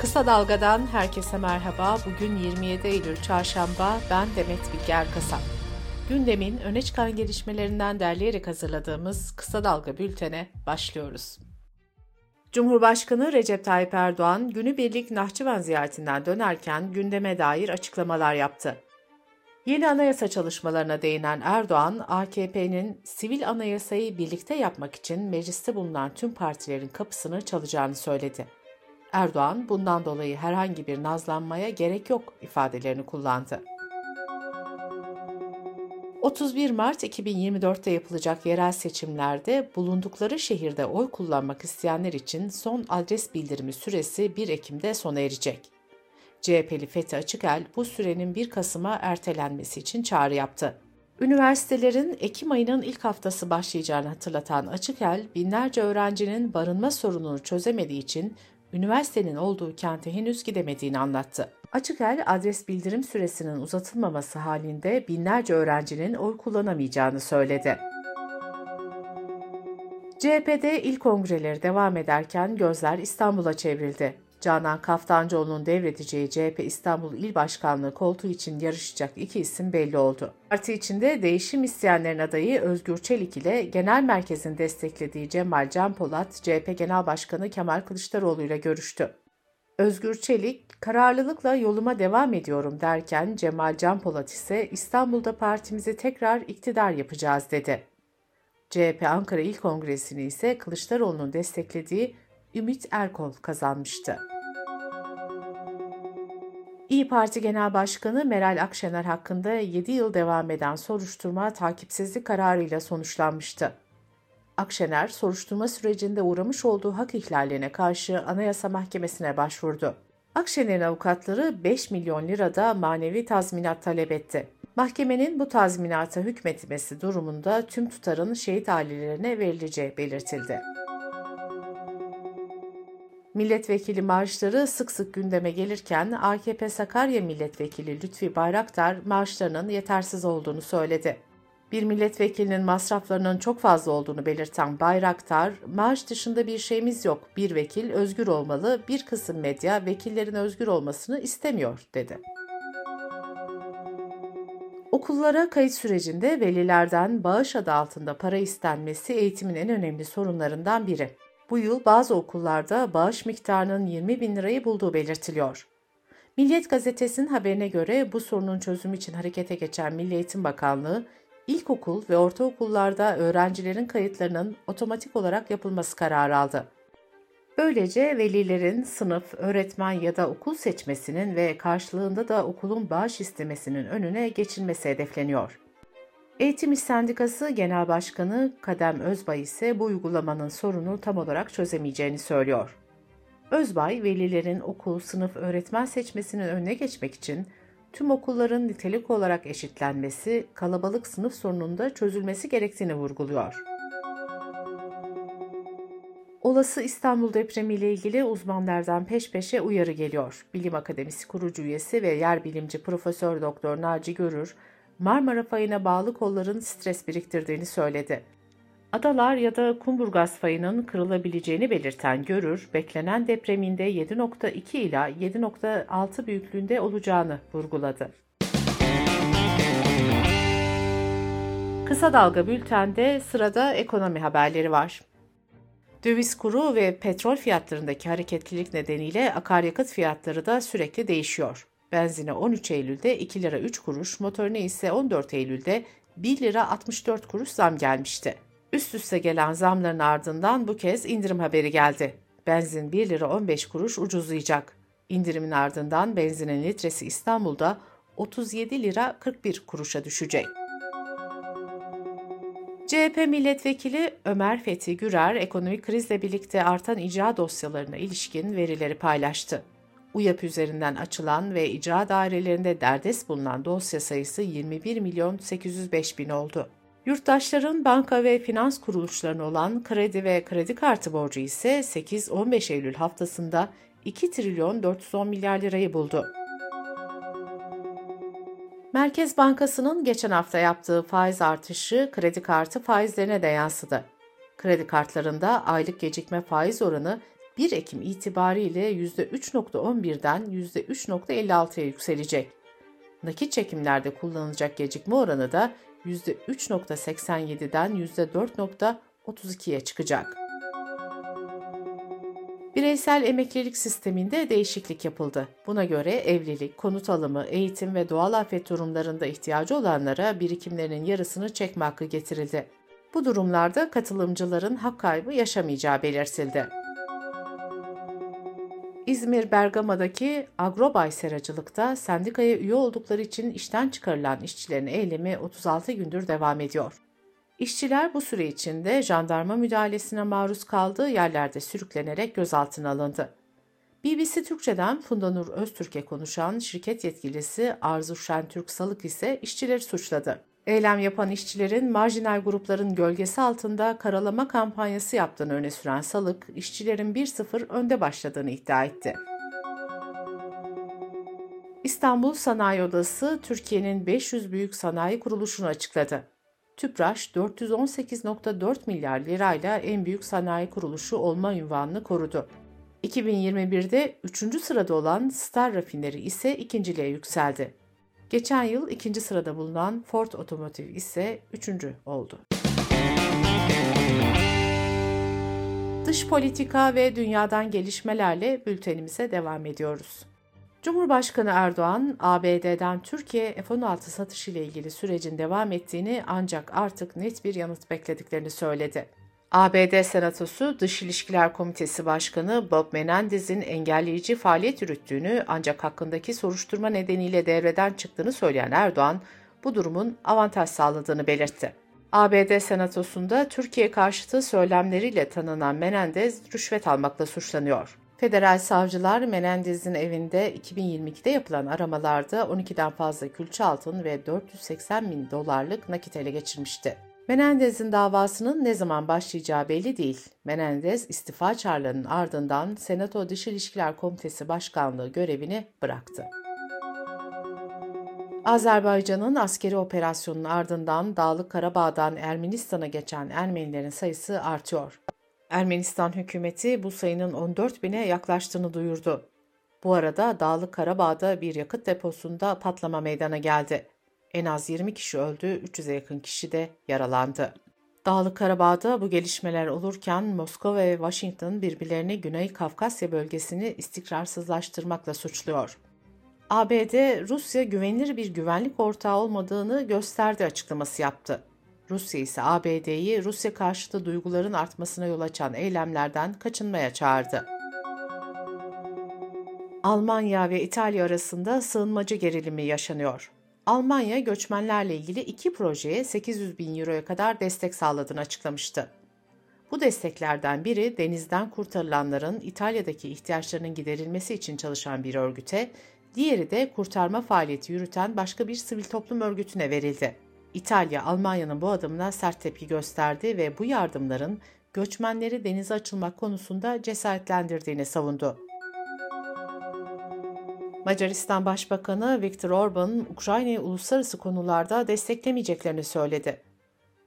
Kısa Dalga'dan herkese merhaba. Bugün 27 Eylül Çarşamba. Ben Demet Bilge Erkasap. Gündemin öne çıkan gelişmelerinden derleyerek hazırladığımız Kısa Dalga bültene başlıyoruz. Cumhurbaşkanı Recep Tayyip Erdoğan, günübirlik Nahçıvan ziyaretinden dönerken gündeme dair açıklamalar yaptı. Yeni anayasa çalışmalarına değinen Erdoğan, AKP'nin sivil anayasayı birlikte yapmak için mecliste bulunan tüm partilerin kapısını çalacağını söyledi. Erdoğan, bundan dolayı herhangi bir nazlanmaya gerek yok ifadelerini kullandı. 31 Mart 2024'te yapılacak yerel seçimlerde bulundukları şehirde oy kullanmak isteyenler için son adres bildirimi süresi 1 Ekim'de sona erecek. CHP'li Fethi Açıkel bu sürenin 1 Kasım'a ertelenmesi için çağrı yaptı. Üniversitelerin Ekim ayının ilk haftası başlayacağını hatırlatan Açıkel, binlerce öğrencinin barınma sorununu çözemediği için üniversitenin olduğu kente henüz gidemediğini anlattı. Açıkel, adres bildirim süresinin uzatılmaması halinde binlerce öğrencinin oy kullanamayacağını söyledi. CHP'de ilk kongreleri devam ederken gözler İstanbul'a çevrildi. Canan Kaftancıoğlu'nun devredeceği CHP İstanbul İl Başkanlığı koltuğu için yarışacak iki isim belli oldu. Parti içinde değişim isteyenlerin adayı Özgür Çelik ile Genel Merkez'in desteklediği Cemal Can Polat, CHP Genel Başkanı Kemal Kılıçdaroğlu ile görüştü. Özgür Çelik, kararlılıkla yoluma devam ediyorum derken Cemal Can Polat ise İstanbul'da partimizi tekrar iktidar yapacağız dedi. CHP Ankara İl Kongresi'ni ise Kılıçdaroğlu'nun desteklediği Ümit Erkol kazanmıştı. İyi Parti Genel Başkanı Meral Akşener hakkında 7 yıl devam eden soruşturma takipsizlik kararıyla sonuçlanmıştı. Akşener, soruşturma sürecinde uğramış olduğu hak ihlallerine karşı Anayasa Mahkemesi'ne başvurdu. Akşener'in avukatları 5 milyon lirada manevi tazminat talep etti. Mahkemenin bu tazminata hükmetmesi durumunda tüm tutarın şehit ailelerine verileceği belirtildi. Milletvekili maaşları sık sık gündeme gelirken AKP Sakarya Milletvekili Lütfi Bayraktar maaşlarının yetersiz olduğunu söyledi. Bir milletvekilinin masraflarının çok fazla olduğunu belirten Bayraktar, maaş dışında bir şeyimiz yok, bir vekil özgür olmalı, bir kısım medya vekillerin özgür olmasını istemiyor, dedi. Okullara kayıt sürecinde velilerden bağış adı altında para istenmesi eğitimin en önemli sorunlarından biri. Bu yıl bazı okullarda bağış miktarının 20 bin lirayı bulduğu belirtiliyor. Milliyet gazetesinin haberine göre bu sorunun çözümü için harekete geçen Milli Eğitim Bakanlığı, ilkokul ve ortaokullarda öğrencilerin kayıtlarının otomatik olarak yapılması kararı aldı. Böylece velilerin sınıf, öğretmen ya da okul seçmesinin ve karşılığında da okulun bağış istemesinin önüne geçilmesi hedefleniyor. Eğitim İş Sendikası Genel Başkanı Kadem Özbay ise bu uygulamanın sorunu tam olarak çözemeyeceğini söylüyor. Özbay, velilerin okul, sınıf, öğretmen seçmesinin önüne geçmek için tüm okulların nitelik olarak eşitlenmesi, kalabalık sınıf sorununda çözülmesi gerektiğini vurguluyor. Olası İstanbul depremi ile ilgili uzmanlardan peş peşe uyarı geliyor. Bilim Akademisi kurucu üyesi ve yer bilimci Profesör Doktor Naci Görür, Marmara fayına bağlı kolların stres biriktirdiğini söyledi. Adalar ya da Kumburgaz fayının kırılabileceğini belirten Görür, beklenen depreminde 7.2 ila 7.6 büyüklüğünde olacağını vurguladı. Kısa Dalga Bülten'de sırada ekonomi haberleri var. Döviz kuru ve petrol fiyatlarındaki hareketlilik nedeniyle akaryakıt fiyatları da sürekli değişiyor. Benzine 13 Eylül'de 2 lira 3 kuruş, motorine ise 14 Eylül'de 1 lira 64 kuruş zam gelmişti. Üst üste gelen zamların ardından bu kez indirim haberi geldi. Benzin 1 lira 15 kuruş ucuzlayacak. İndirimin ardından benzinin litresi İstanbul'da 37 lira 41 kuruşa düşecek. CHP milletvekili Ömer Fethi Gürer, ekonomik krizle birlikte artan icra dosyalarına ilişkin verileri paylaştı. UYAP üzerinden açılan ve icra dairelerinde derdest bulunan dosya sayısı 21 milyon 805 bin oldu. Yurttaşların banka ve finans kuruluşlarına olan kredi ve kredi kartı borcu ise 8-15 Eylül haftasında 2 trilyon 410 milyar lirayı buldu. Merkez Bankası'nın geçen hafta yaptığı faiz artışı kredi kartı faizlerine de yansıdı. Kredi kartlarında aylık gecikme faiz oranı 1 Ekim itibariyle %3.11'den %3.56'ya yükselecek. Nakit çekimlerde kullanılacak gecikme oranı da %3.87'den %4.32'ye çıkacak. Bireysel emeklilik sisteminde değişiklik yapıldı. Buna göre evlilik, konut alımı, eğitim ve doğal afet durumlarında ihtiyacı olanlara birikimlerinin yarısını çekme hakkı getirildi. Bu durumlarda katılımcıların hak kaybı yaşamayacağı belirtildi. İzmir Bergama'daki Agrobay seracılıkta sendikaya üye oldukları için işten çıkarılan işçilerin eylemi 36 gündür devam ediyor. İşçiler bu süre içinde jandarma müdahalesine maruz kaldığı yerlerde sürüklenerek gözaltına alındı. BBC Türkçe'den Funda Nur Öztürk'e konuşan şirket yetkilisi Arzu Şentürk Salık ise işçileri suçladı. Eylem yapan işçilerin marjinal grupların gölgesi altında karalama kampanyası yaptığını öne süren Salık, işçilerin 1-0 önde başladığını iddia etti. İstanbul Sanayi Odası Türkiye'nin 500 büyük sanayi kuruluşunu açıkladı. Tüpraş 418.4 milyar lirayla en büyük sanayi kuruluşu olma ünvanını korudu. 2021'de 3. sırada olan Star Rafineri ise ikinciliğe yükseldi. Geçen yıl ikinci sırada bulunan Ford Otomotiv ise üçüncü oldu. Dış politika ve dünyadan gelişmelerle bültenimize devam ediyoruz. Cumhurbaşkanı Erdoğan, ABD'den Türkiye F-16 satışı ile ilgili sürecin devam ettiğini ancak artık net bir yanıt beklediklerini söyledi. ABD Senatosu Dış İlişkiler Komitesi Başkanı Bob Menendez'in engelleyici faaliyet yürüttüğünü ancak hakkındaki soruşturma nedeniyle devreden çıktığını söyleyen Erdoğan, bu durumun avantaj sağladığını belirtti. ABD Senatosu'nda Türkiye karşıtı söylemleriyle tanınan Menendez rüşvet almakla suçlanıyor. Federal savcılar Menendez'in evinde 2022'de yapılan aramalarda 12'den fazla külçe altın ve 480 bin dolarlık nakit ele geçirmişti. Menendez'in davasının ne zaman başlayacağı belli değil. Menendez istifa çağrılarının ardından Senato Dış İlişkiler Komitesi Başkanlığı görevini bıraktı. Azerbaycan'ın askeri operasyonunun ardından Dağlık Karabağ'dan Ermenistan'a geçen Ermenilerin sayısı artıyor. Ermenistan hükümeti bu sayının 14 bine yaklaştığını duyurdu. Bu arada Dağlık Karabağ'da bir yakıt deposunda patlama meydana geldi. En az 20 kişi öldü, 300'e yakın kişi de yaralandı. Dağlık Karabağ'da bu gelişmeler olurken Moskova ve Washington birbirlerini Güney Kafkasya bölgesini istikrarsızlaştırmakla suçluyor. ABD, Rusya güvenilir bir güvenlik ortağı olmadığını gösterdi açıklaması yaptı. Rusya ise ABD'yi Rusya karşıtı duyguların artmasına yol açan eylemlerden kaçınmaya çağırdı. Almanya ve İtalya arasında sığınmacı gerilimi yaşanıyor. Almanya göçmenlerle ilgili iki projeye 800 bin euroya kadar destek sağladığını açıklamıştı. Bu desteklerden biri denizden kurtarılanların İtalya'daki ihtiyaçlarının giderilmesi için çalışan bir örgüte, diğeri de kurtarma faaliyeti yürüten başka bir sivil toplum örgütüne verildi. İtalya, Almanya'nın bu adımına sert tepki gösterdi ve bu yardımların göçmenleri denize açılmak konusunda cesaretlendirdiğini savundu. Macaristan Başbakanı Viktor Orban, Ukrayna'yı uluslararası konularda desteklemeyeceklerini söyledi.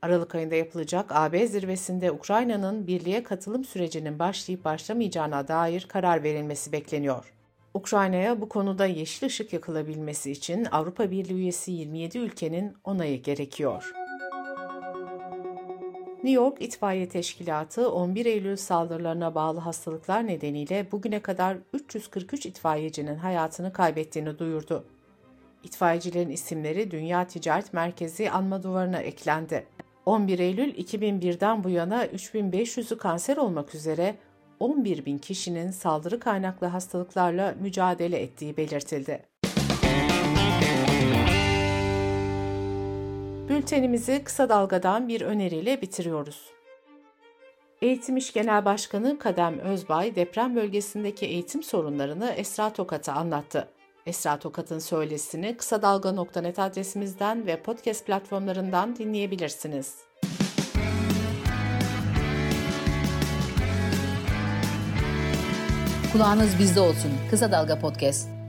Aralık ayında yapılacak AB zirvesinde Ukrayna'nın birliğe katılım sürecinin başlayıp başlamayacağına dair karar verilmesi bekleniyor. Ukrayna'ya bu konuda yeşil ışık yakılabilmesi için Avrupa Birliği üyesi 27 ülkenin onayı gerekiyor. New York İtfaiye Teşkilatı 11 Eylül saldırılarına bağlı hastalıklar nedeniyle bugüne kadar 343 itfaiyecinin hayatını kaybettiğini duyurdu. İtfaiyecilerin isimleri Dünya Ticaret Merkezi anma duvarına eklendi. 11 Eylül 2001'den bu yana 3500'ü kanser olmak üzere 11 bin kişinin saldırı kaynaklı hastalıklarla mücadele ettiği belirtildi. Bültenimizi kısa dalgadan bir öneriyle bitiriyoruz. Eğitim İş Genel Başkanı Kadem Özbay deprem bölgesindeki eğitim sorunlarını Esra Tokat'a anlattı. Esra Tokat'ın söylesini kısa dalga.net adresimizden ve podcast platformlarından dinleyebilirsiniz. Kulağınız bizde olsun. Kısa Dalga Podcast.